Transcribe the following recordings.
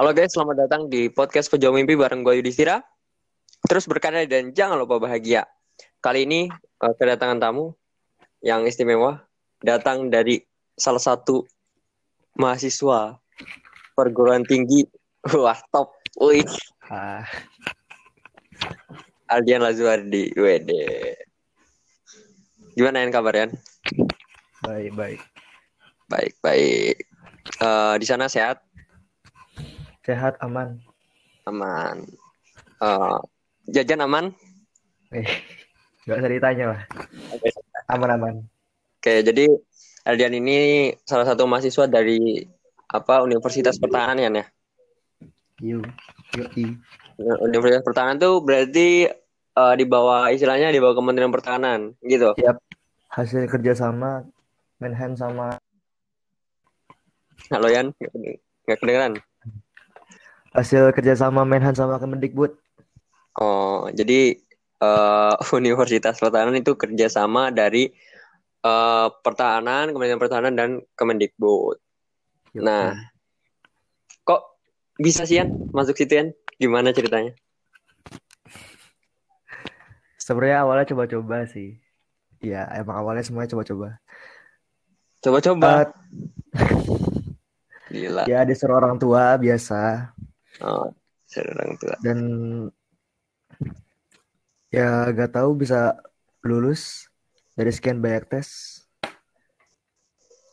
Halo guys, selamat datang di podcast Pejuang Mimpi bareng gue Yudhistira. Terus berkarya dan jangan lupa bahagia. Kali ini uh, kedatangan tamu yang istimewa datang dari salah satu mahasiswa perguruan tinggi. Wah, top. Wih, Ah, Aldian Lazuardi. Wede. Gimana yang kabar Yan? baik baik. Baik, baik. Eh, di sana sehat, Sehat aman. aman. Eh, jajan aman? Eh, nggak usah ditanya lah. Aman aman. Oke, jadi Aldian ini salah satu mahasiswa dari apa Universitas Pertahanan ya? Yuk, yuk i. Universitas Pertahanan tuh berarti eh, di bawah istilahnya di bawah Kementerian Pertahanan gitu. Hasil kerjasama Menhan sama Halo Yan, nggak kedengeran. Hasil kerjasama Menhan sama Kemendikbud. Oh, jadi eh, Universitas Pertahanan itu kerjasama dari eh, Pertahanan, Kementerian Pertahanan dan Kemendikbud. Yuk, Nah, kok bisa sih Yan masuk situ Yan? Gimana ceritanya? sebenarnya awalnya coba-coba sih. Ya, emang awalnya semuanya coba-coba. Coba-coba. Eh, Gila. ya disuruh orang tua biasa Oh, orang tua. dan ya gak tahu bisa lulus dari sekian banyak tes.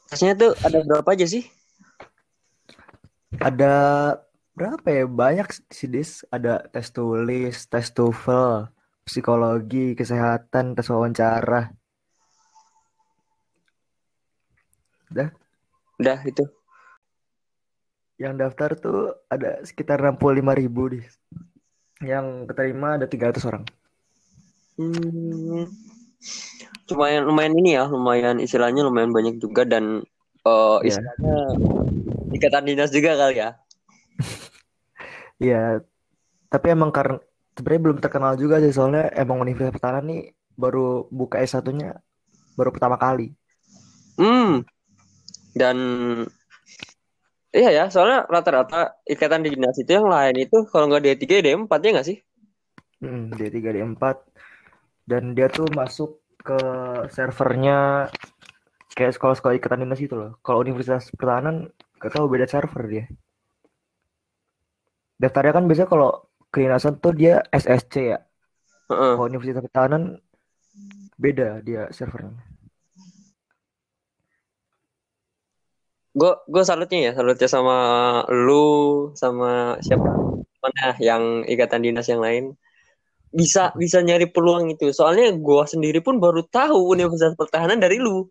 Tesnya tuh ada berapa aja sih? Ada berapa ya? Banyak sih, Dis. Ada tes tulis, tes TOEFL, psikologi, kesehatan, tes wawancara. Udah, Udah itu. Yang daftar tuh ada sekitar 65 ribu, Dis. Yang keterima ada 300 orang. Hmm, lumayan lumayan ini ya, lumayan istilahnya lumayan banyak juga dan Ya. istilahnya ikatan dinas juga kali ya. Iya, tapi emang karena sebenarnya belum terkenal juga sih soalnya emang Universitas Pertahanan nih baru buka S1-nya baru pertama kali. Hmm. Dan iya ya, soalnya rata-rata ikatan dinas itu yang lain itu kalau nggak D3 D4 ya nggak sih? Hmm, D3 D4 dan dia tuh masuk ke servernya kayak sekolah-sekolah ikatan dinas itu loh. Kalau Universitas Pertahanan gak tahu beda server dia. Daftarnya kan biasanya kalau kedinasan tuh dia SSC ya. Heeh. Kalau Universitas Pertahanan beda dia servernya. Gue gue salutnya ya, salutnya sama lu sama siapa mana yang ikatan dinas yang lain bisa bisa nyari peluang itu. Soalnya gue sendiri pun baru tahu Universitas Pertahanan dari lu.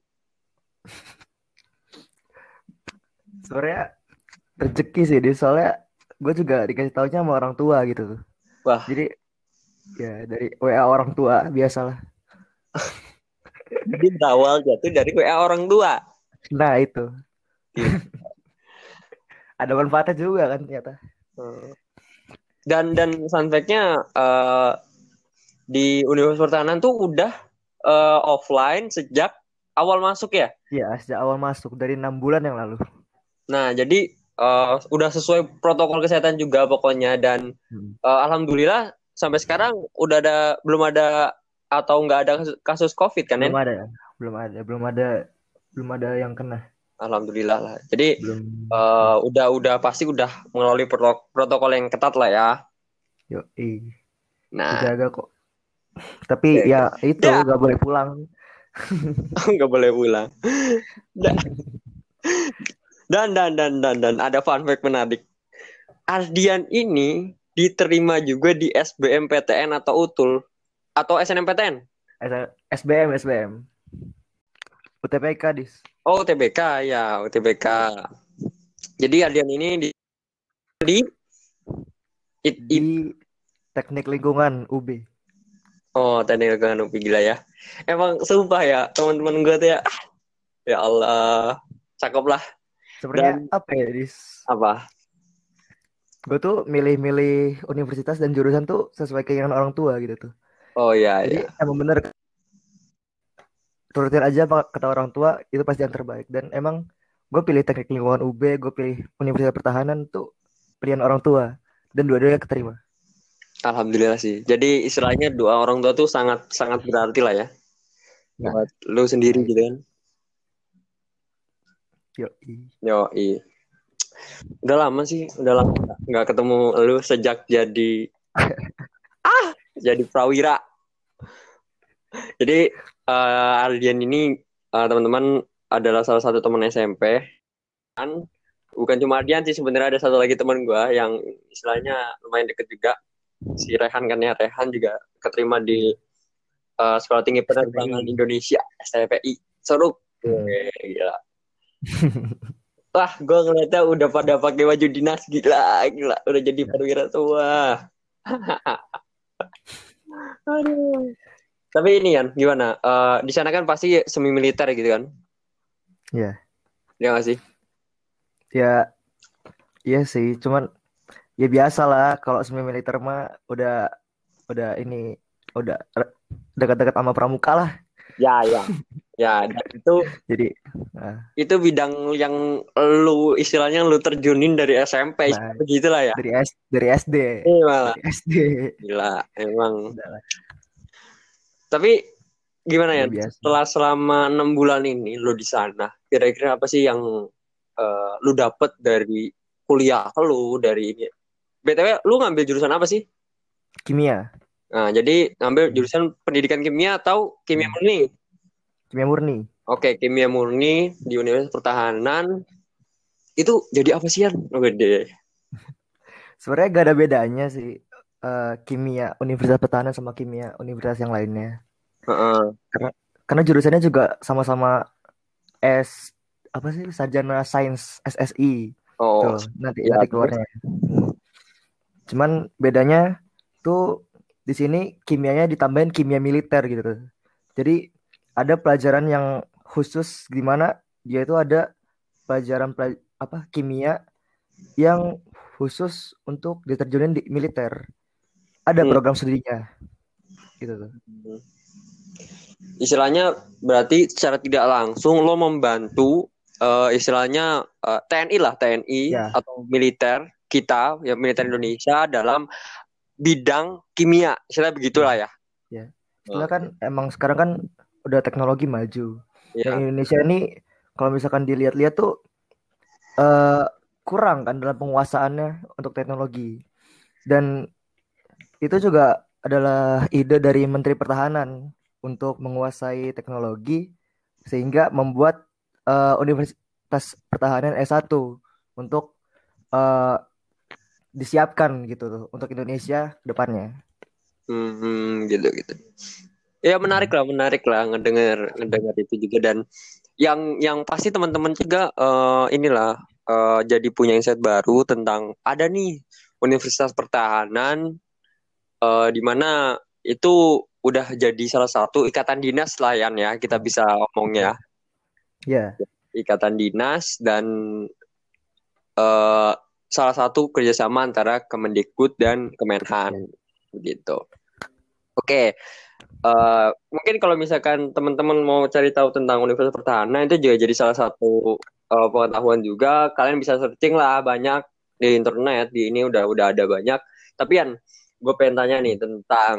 Sebenarnya rezeki sih dia soalnya gue juga dikasih taunya sama orang tua gitu. Wah, Jadi ya dari WA orang tua biasalah. jadi berawal jatuh dari WA orang tua. Nah itu Iya. ada manfaatnya juga kan ternyata. Hmm. Dan dan fun fact-nya eh, di Universitas Pertahanan tuh udah eh, offline sejak awal masuk ya. Iya sejak awal masuk dari enam bulan yang lalu. Nah, jadi eh, udah sesuai protokol kesehatan juga pokoknya dan Hmm. eh, alhamdulillah sampai sekarang udah ada belum ada atau nggak ada kasus, kasus COVID kan ya? Belum ada, belum ada, belum ada, belum ada yang kena. Alhamdulillah lah. Jadi Belum. eh, udah udah pasti udah melalui proto- protokol yang ketat lah ya. Yo, Nah, dijaga kok. Tapi ya itu Ya. nggak boleh pulang. nggak boleh pulang. Dan, dan dan dan dan dan ada fun fact menarik. Ardian ini diterima juga di SBMPTN atau UTUL atau SNMPTN. SBM, SBM. UTPK dis. Oh, UTBK ya, UTBK. Jadi Ardian ini di di it, Di Teknik Lingkungan UB. oh teknik lingkungan UPI gila ya. Emang sumpah ya teman-teman gue tuh ya. ah, Ya Allah, cakep lah. Sebenarnya apa ya dis? Apa? Gue tuh milih-milih universitas dan jurusan tuh sesuai keinginan orang tua gitu tuh. Oh iya Jadi iya. emang bener turutin aja apa kata orang tua itu pasti yang terbaik dan emang gue pilih teknik lingkungan UB gue pilih Universitas Pertahanan tuh pilihan orang tua dan dua-duanya keterima. Alhamdulillah sih. Jadi istilahnya doa orang tua tuh sangat sangat berarti lah ya. Ya. Buat lu sendiri gitu kan. Yo, Yo, Udah lama sih, udah lama nggak ketemu lu sejak jadi ah jadi prawira. Jadi uh, Ardian ini uh, teman-teman adalah salah satu teman SMP. Kan bukan cuma Ardian sih sebenarnya ada satu lagi teman gue yang istilahnya lumayan deket juga. Si Rehan kan ya Rehan juga keterima di uh, Sekolah Tinggi Penerbangan Indonesia STPI seru. Hmm. gila. Wah gue ngeliatnya udah pada pakai baju dinas gila gila. Udah jadi perwira tua. Aduh tapi ini kan gimana? Uh, di sana kan pasti semi militer gitu kan? Iya. Yeah. ya gak sih? Ya iya sih cuman ya biasa lah kalau semi militer mah udah udah ini udah dekat-dekat sama pramuka lah. Ya ya. Ya itu jadi nah. itu bidang yang lu istilahnya lu terjunin dari SMP nah, begitulah ya. dari S dari SD iya malah. Dari SD gila emang tapi gimana ya, ya setelah selama enam bulan ini lu di sana kira-kira apa sih yang uh, lu dapet dari kuliah lu dari ini BTW lu ngambil jurusan apa sih? Kimia. Nah, jadi ngambil jurusan pendidikan kimia atau kimia murni? Kimia murni. Oke, kimia murni di Universitas Pertahanan. Itu jadi apa sih, Oh, gede. Sebenarnya gak ada bedanya sih uh, kimia Universitas Pertahanan sama kimia universitas yang lainnya. Uh -uh. Karena karena jurusannya juga sama-sama S apa sih sarjana sains SSI. Oh, Tuh, nanti ya, nanti keluarnya. Cuman bedanya tuh di sini kimianya ditambahin kimia militer gitu. Jadi ada pelajaran yang khusus di mana dia itu ada pelajaran pelaj apa kimia yang khusus untuk diterjunin di militer. Ada hmm. program studinya. Gitu tuh. Istilahnya berarti secara tidak langsung lo membantu uh, istilahnya uh, eh, TNI lah TNI ya. atau militer kita ya militer Indonesia dalam bidang kimia, istilah begitulah ya. Ya. Istilah kan emang sekarang kan udah teknologi maju. Ya. Dan Indonesia ini kalau misalkan dilihat-lihat tuh uh, kurang kan dalam penguasaannya untuk teknologi. Dan itu juga adalah ide dari Menteri Pertahanan untuk menguasai teknologi sehingga membuat uh, Universitas Pertahanan S1 untuk uh, disiapkan gitu tuh untuk Indonesia depannya. Hmm, gitu gitu. Ya menarik lah, menarik lah ngedengar ngedengar itu juga dan yang yang pasti teman-teman juga uh, inilah uh, jadi punya insight baru tentang ada nih Universitas Pertahanan uh, di mana itu udah jadi salah satu ikatan dinas lah ya kita bisa ngomongnya. Ya. Yeah. Ikatan dinas dan uh, salah satu kerjasama antara Kemendikbud dan Kemenhan gitu. Oke, okay. uh, eh, mungkin kalau misalkan teman-teman mau cari tahu tentang Universitas Pertahanan itu juga jadi salah satu uh, pengetahuan juga. Kalian bisa searching lah banyak di internet di ini udah udah ada banyak. Tapi kan gue pengen tanya nih tentang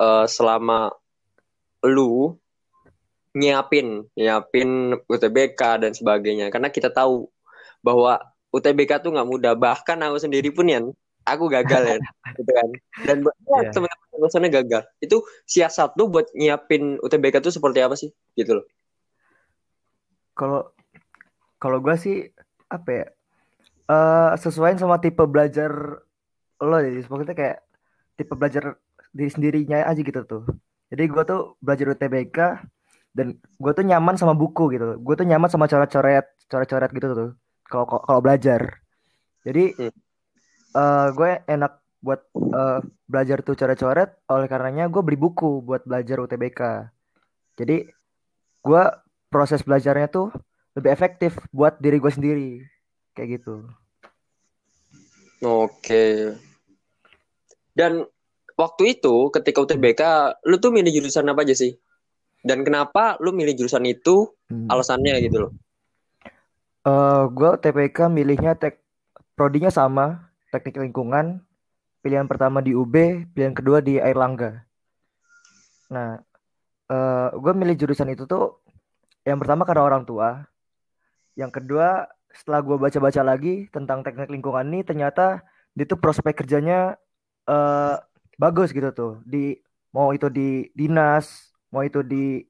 uh, selama lu nyiapin nyiapin UTBK dan sebagainya. Karena kita tahu bahwa UTBK tuh nggak mudah. Bahkan aku sendiri pun yang aku gagal ya gitu kan. Dan yeah. teman-teman gagal. Itu siasat tuh buat nyiapin UTBK tuh seperti apa sih? Gitu loh. Kalau kalau gue sih apa ya uh, sesuaiin sama tipe belajar lo jadi seperti kayak tipe belajar diri sendirinya aja gitu tuh. Jadi gue tuh belajar UTBK dan gue tuh nyaman sama buku gitu. Gue tuh nyaman sama coret-coret coret-coret gitu tuh kalau kalau belajar. Jadi hmm. uh, gue enak buat uh, belajar tuh coret-coret oleh karenanya gue beli buku buat belajar UTBK jadi gue proses belajarnya tuh lebih efektif buat diri gue sendiri kayak gitu. Oke. Dan waktu itu ketika UTBK lu tuh milih jurusan apa aja sih dan kenapa lu milih jurusan itu hmm. alasannya gitu loh uh, eh, gue TPK milihnya tek prodinya sama teknik lingkungan, pilihan pertama di UB, pilihan kedua di Airlangga. Nah, uh, gue milih jurusan itu tuh yang pertama karena orang tua, yang kedua setelah gue baca-baca lagi tentang teknik lingkungan ini ternyata itu prospek kerjanya uh, bagus gitu tuh. Di mau itu di dinas mau itu di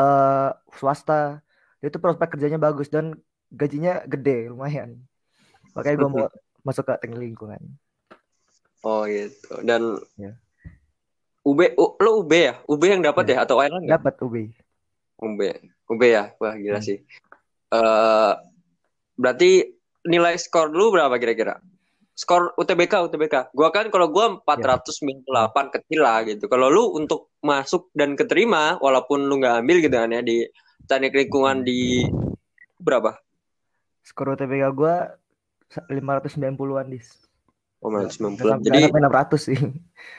uh, swasta itu prospek kerjanya bagus dan gajinya gede lumayan. Makanya gue mau masuk ke teknik lingkungan. Oh gitu. Dan ya. UB lo UB ya? UB yang dapat ya. ya? Atau Ireland dapat UB UB UB ya? Wah gila hmm. sih. Uh, berarti nilai skor lu berapa kira-kira skor UTBK UTBK. Gua kan kalau gua 498 ya. kecil lah gitu. Kalau lu untuk masuk dan keterima walaupun lu nggak ambil gitu kan ya di teknik lingkungan di berapa? Skor UTBK gua 590-an dis. Oh, 590. Jadi 600 sih.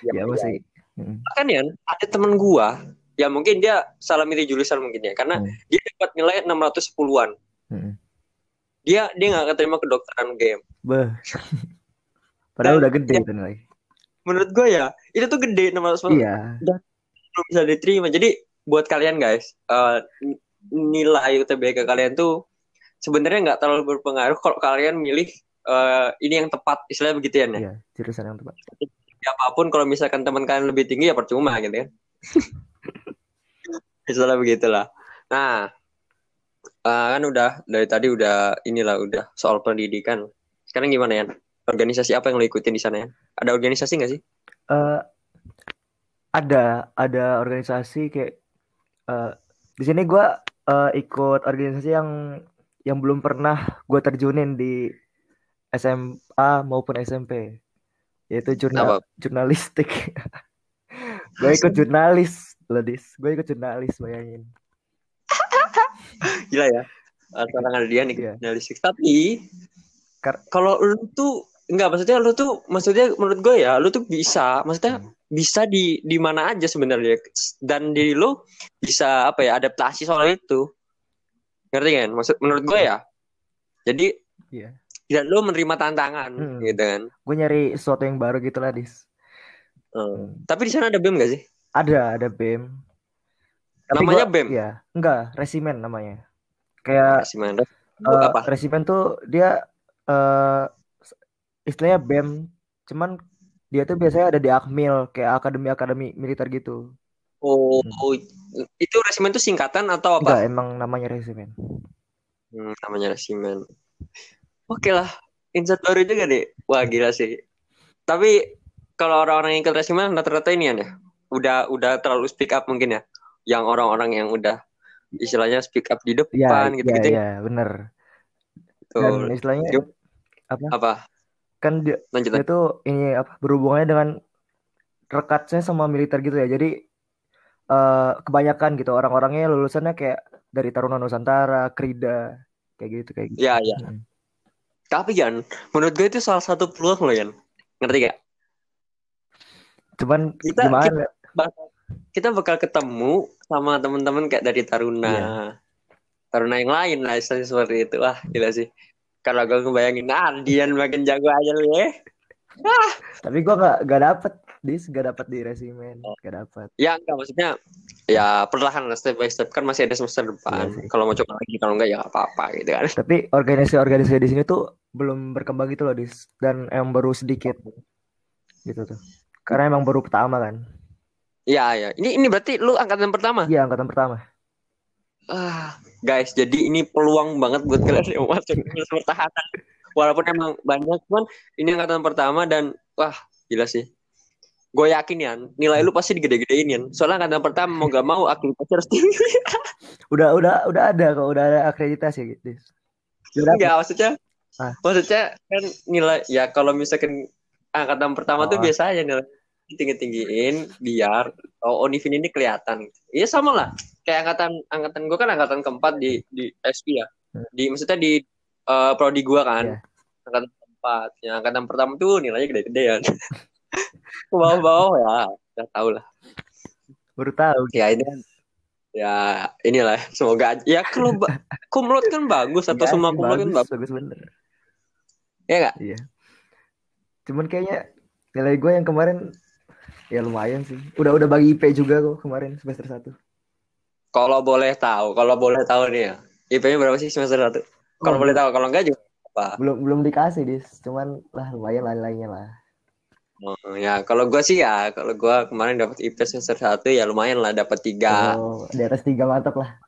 Ya, ya masih. Hmm. Kan ya ada temen gua ya mungkin dia salah milih jurusan mungkin ya karena hmm. dia dapat nilai 610-an. Hmm. Dia dia nggak keterima kedokteran game. Beh. Padahal Dan, udah gede ya, lagi. Menurut gue ya, itu tuh gede 600 Iya. Dan belum bisa diterima. Jadi buat kalian guys, uh, nilai UTBK kalian tuh sebenarnya nggak terlalu berpengaruh kalau kalian milih uh, ini yang tepat, istilahnya begitu ya. Iya, jurusan yang tepat. Apa pun kalau misalkan teman kalian lebih tinggi ya percuma gitu kan. Istilah begitulah. Nah, uh, kan udah dari tadi udah inilah udah soal pendidikan. Sekarang gimana ya? Organisasi apa yang lo ikutin di sana ya? Ada organisasi nggak sih? Uh, ada, ada organisasi kayak uh, di sini gue uh, ikut organisasi yang yang belum pernah gue terjunin di SMA maupun SMP, yaitu jurnal apa? jurnalistik. gue ikut jurnalis, Ledis. Gue ikut jurnalis, bayangin. Gila ya. Seorang ada dia nih yeah. jurnalistik. Tapi kalau lu tuh Enggak, maksudnya lu tuh maksudnya menurut gue ya, lu tuh bisa, maksudnya hmm. bisa di di mana aja sebenarnya dan diri lu bisa apa ya, adaptasi soal itu. Ngerti kan? Maksud menurut gue ya. Jadi Iya. Yeah. lu menerima tantangan hmm. gitu kan. Gue nyari sesuatu yang baru gitu lah, Dis. Hmm. hmm. Tapi di sana ada BEM gak sih? Ada, ada BEM. Tapi namanya gua, BEM? Iya, enggak, resimen namanya. Kayak resimen. Uh, apa? Resimen tuh dia uh, istilahnya BEM cuman dia tuh biasanya ada di Akmil kayak akademi-akademi militer gitu. Oh, hmm. itu resimen itu singkatan atau apa? Enggak, emang namanya resimen. Hmm, namanya resimen. Oke lah, insert baru juga deh. Wah gila sih. Tapi kalau orang-orang yang ikut resimen rata-rata ini ya, udah udah terlalu speak up mungkin ya. Yang orang-orang yang udah istilahnya speak up di depan ya, gitu-gitu. Iya, ya, bener. Dan istilahnya apa? Apa? Kan dia, Lanjut, dia tuh ini apa berhubungannya dengan rekatnya sama militer gitu ya. Jadi uh, kebanyakan gitu orang-orangnya lulusannya kayak dari Taruna Nusantara Krida kayak gitu kayak gitu. Ya ya. Hmm. tapi kan menurut gue itu salah satu peluang loh kan ngerti gak? Cuman kita, gimana kita, kita bakal ketemu sama teman-teman kayak dari Taruna. Yeah. Taruna yang lain lah seperti itu. Wah gila sih kalau gue ngebayangin ah Dian makin jago aja lu ya ah. tapi gue gak gak dapet dis gak dapet di resimen oh. gak dapet ya enggak maksudnya ya perlahan lah step by step kan masih ada semester depan iya kalau mau coba lagi kalau enggak ya apa-apa gitu kan tapi organisasi-organisasi di sini tuh belum berkembang gitu loh dis dan yang baru sedikit gitu tuh karena emang baru pertama kan Iya, iya. Ini ini berarti lu angkatan pertama? Iya, angkatan pertama. Ah, guys, jadi ini peluang banget buat kalian yang masuk ke pertahanan. Walaupun emang banyak, cuman ini angkatan pertama dan wah gila sih. Gue yakin ya, nilai lu pasti digede-gedein ya. Soalnya angkatan pertama mau gak mau akreditasi harus tinggi. udah udah udah ada kok, udah ada akreditasi gitu. Enggak, maksudnya ah. maksudnya kan nilai ya kalau misalkan angkatan pertama oh. tuh biasa aja nilai tinggi tinggiin biar oh Onivin ini kelihatan. Iya sama lah. Kayak angkatan angkatan gue kan angkatan keempat di di SP ya. Hmm. di maksudnya di uh, prodi gue kan. Yeah. angkatan keempat. Ya angkatan pertama tuh nilainya gede-gede ya ke bawah-bawah ya. Udah tau lah. Baru tahu. Ya ini kan ya inilah. Semoga aja. Ya kalau kumlot kan bagus atau ya, semua kumlot kan bagus bagus. bener. Ya nggak? Iya. Cuman kayaknya nilai gue yang kemarin ya lumayan sih. Udah udah bagi IP juga kok kemarin semester 1. Kalau boleh tahu, kalau boleh tahu nih ya. IP-nya berapa sih semester 1? Kalau Oh, boleh tahu, kalau enggak juga apa. Belum belum dikasih, Dis. Cuman lah lumayan lah nilainya lah. Oh, ya, kalau gua sih ya, kalau gua kemarin dapat IP semester 1 ya lumayan lah dapat 3. Oh, di atas 3 mantap lah.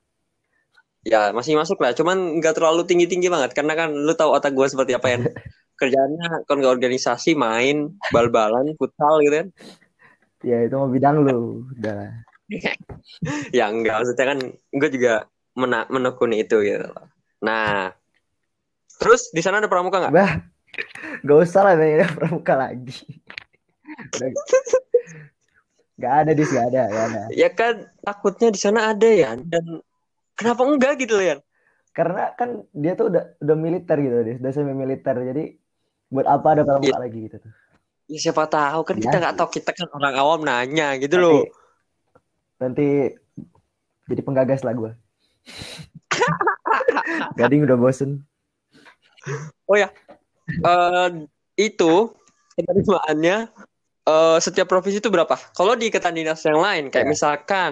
Ya, masih masuk lah. Cuman nggak terlalu tinggi-tinggi banget karena kan lu tahu otak gua seperti apa ya. Kerjaannya kan nggak organisasi, main, bal-balan, futsal gitu kan. Ya itu mau bidang lu. Udah ya enggak maksudnya kan gue juga mena menekuni itu gitu loh. Nah, terus di sana ada pramuka nggak? Bah, gak usah lah nanya pramuka lagi. Udah, gak ada dis, gak ada, gak ada. Ya kan takutnya di sana ada ya dan kenapa enggak gitu loh ya? Karena kan dia tuh udah udah militer gitu, dis. Udah semi militer. Jadi buat apa ada pramuka lagi gitu tuh. Ya siapa tahu kan Ya. kita nggak tahu kita kan orang awam nanya gitu Nanti, loh. nanti jadi penggagas lah gue. Gading udah bosen. Eh itu penerimaannya eh, setiap provinsi itu berapa? Kalau di ikatan dinas yang lain kayak Ya. misalkan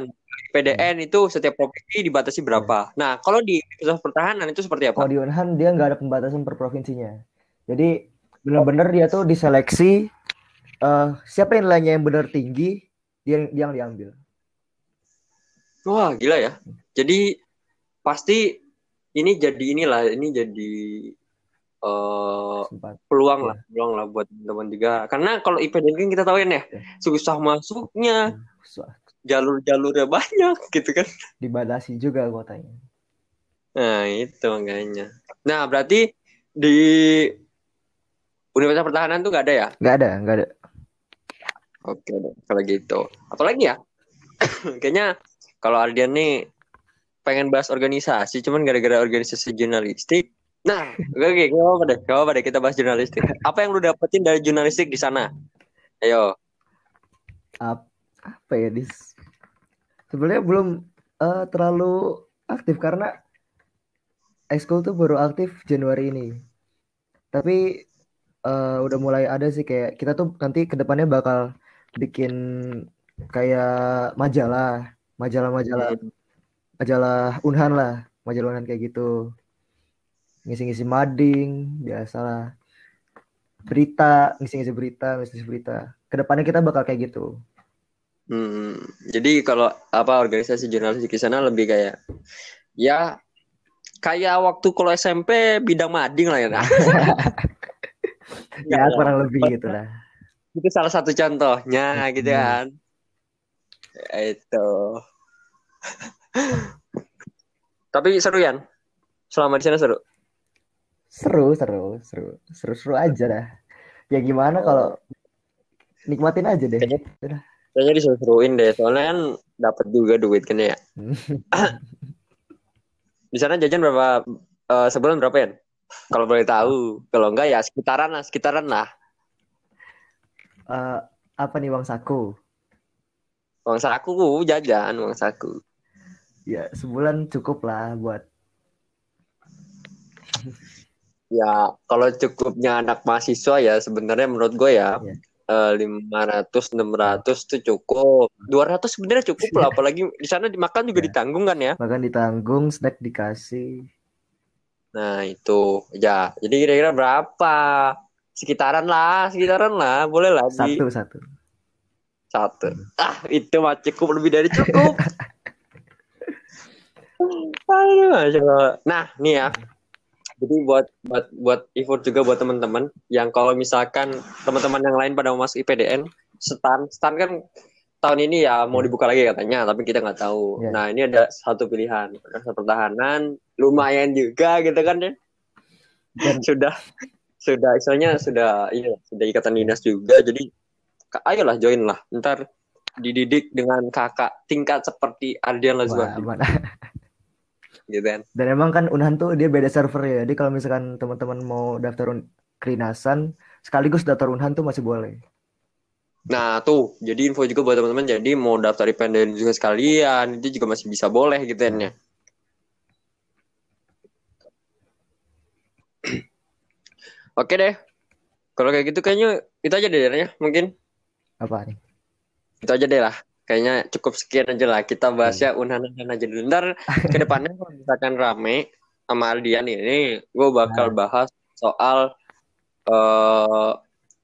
PDN itu setiap provinsi dibatasi berapa? Nah, kalau di Pusat Pertahanan itu seperti apa? Kalau di Unhan dia nggak ada pembatasan per provinsinya. Jadi benar-benar dia tuh diseleksi eh siapa yang nilainya yang benar tinggi dia, dia yang diambil. Wah, gila ya. Jadi pasti ini jadi inilah, ini jadi eh Sempat. peluang lah, peluang lah buat teman-teman juga. Karena kalau IPDN kan kita tahu ya, Ya. susah masuknya, So, jalur-jalurnya banyak gitu kan. dibatasi juga kotanya. Nah, itu makanya. Nah, berarti di Universitas Pertahanan tuh nggak ada ya? Nggak ada, nggak ada. Oke kalau gitu. Apalagi ya? Kayaknya kalau Ardian nih pengen bahas organisasi, cuman gara-gara organisasi jurnalistik. Nah, oke, oke, gak apa-apa deh, gak apa-apa deh kita bahas jurnalistik. Apa yang lu dapetin dari jurnalistik di sana? Ayo. Ap- apa ya dis? Sebenarnya belum eh, terlalu aktif karena ekskul tuh baru aktif Januari ini. Tapi eh, udah mulai ada sih kayak kita tuh nanti ke depannya bakal bikin kayak majalah, majalah-majalah, majalah Unhan lah, majalah Unhan kayak gitu. Ngisi-ngisi mading, biasalah. Berita, ngisi-ngisi berita, ngisi-ngisi berita. Ke depannya kita bakal kayak gitu. Hmm, jadi kalau apa organisasi jurnalistik di sana lebih kayak ya kayak waktu kalau SMP bidang mading lah ya. Ya kurang lebih gitu lah. Itu salah satu contohnya gitu kan. Ya, Itu. Tapi seru ya? Selama di sana seru. Seru, seru, seru, seru-seru aja dah. Ya gimana kalau nikmatin aja deh. Kayaknya kayaknya diseru-seruin deh. Soalnya kan dapat juga duit kan ya. Di sana jajan berapa eh, sebulan berapa ya? Kalau boleh tahu. Kalau enggak ya sekitaran lah, sekitaran lah. Eh, apa nih uang saku? Uang saku jajan, uang saku. Ya sebulan cukup lah buat Ya, kalau cukupnya anak mahasiswa ya sebenarnya menurut gue ya Iya. eh, lima ratus enam ratus tuh cukup. 200 sebenarnya cukup lah apalagi di sana dimakan juga Iya. ditanggung kan ya. makan ditanggung, snack dikasih. Nah, itu. Ya, jadi kira-kira berapa? Sekitaran lah, sekitaran lah. Boleh lah di Satu satu. satu. Ah, itu mah cukup lebih dari cukup. Aduh. Nah, nih ya. Jadi buat buat buat effort juga buat teman-teman yang kalau misalkan teman-teman yang lain pada mau masuk IPDN, stan, stan kan tahun ini ya mau dibuka lagi katanya, tapi kita nggak tahu. Ya. Nah, ini ada satu pilihan, rasa pertahanan, lumayan juga gitu kan ya. Dan- sudah sudah istilahnya sudah iya sudah ikatan dinas juga jadi ayolah join lah ntar dididik dengan kakak tingkat seperti Ardian mana- gitu kan Dan emang kan Unhan tuh dia beda server ya. Jadi kalau misalkan teman-teman mau daftar un- kerinasan sekaligus daftar Unhan tuh masih boleh. Nah tuh jadi info juga buat teman-teman jadi mau daftar IPDN juga sekalian itu juga masih bisa boleh gitu kan ya Oke deh Kalau kayak gitu kayaknya itu aja deh ya mungkin. Apa nih? Itu aja deh lah. Kayaknya cukup sekian aja lah. Kita bahasnya unanan aja dulu. Ntar ke depannya kalau misalkan rame sama Aldian ini, gue bakal bahas soal eh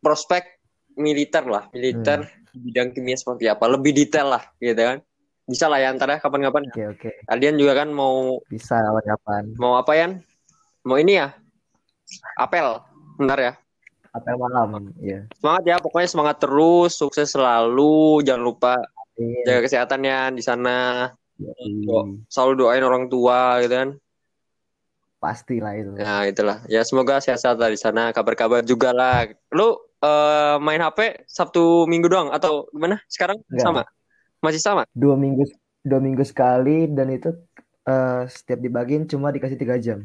prospek militer lah. Militer di bidang kimia seperti apa. Lebih detail lah gitu kan. Bisa lah ya ntar ya kapan-kapan. Oke oke. Aldian juga kan mau Bisa kapan? mau apa ya? Mau ini ya? Apel. Bentar ya. Apel malam. Iya. Semangat ya, pokoknya semangat terus, sukses selalu, jangan lupa Amin. jaga kesehatannya di sana. Selalu doain orang tua gitu kan. Pasti lah itu. Ya itulah. Ya semoga sehat-sehat di sana, kabar-kabar juga lah. Lu eh, main HP Sabtu Minggu doang atau gimana? Sekarang Enggak. sama? Masih sama? Dua minggu dua minggu sekali dan itu eh, setiap dibagiin cuma dikasih tiga jam.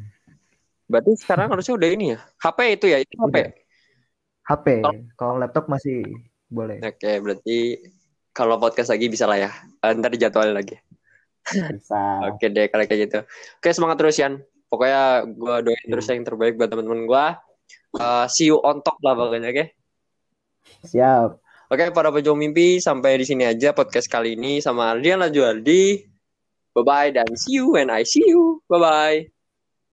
Berarti sekarang harusnya udah ini ya. HP itu ya, itu HP. Udah. HP. Oh. Kalau laptop masih boleh. Oke, berarti kalau podcast lagi bisa lah ya. Eh, Ntar dijadwalin lagi. Bisa. Oke deh kalau kayak gitu. Oke semangat terus Yan. Pokoknya gue doain terus yang terbaik buat teman-teman gue. Uh, see you on top lah pokoknya oke. Siap. Oke para pejuang mimpi sampai di sini aja podcast kali ini sama Ardian Lajuardi. Bye bye dan see you when I see you. Bye bye.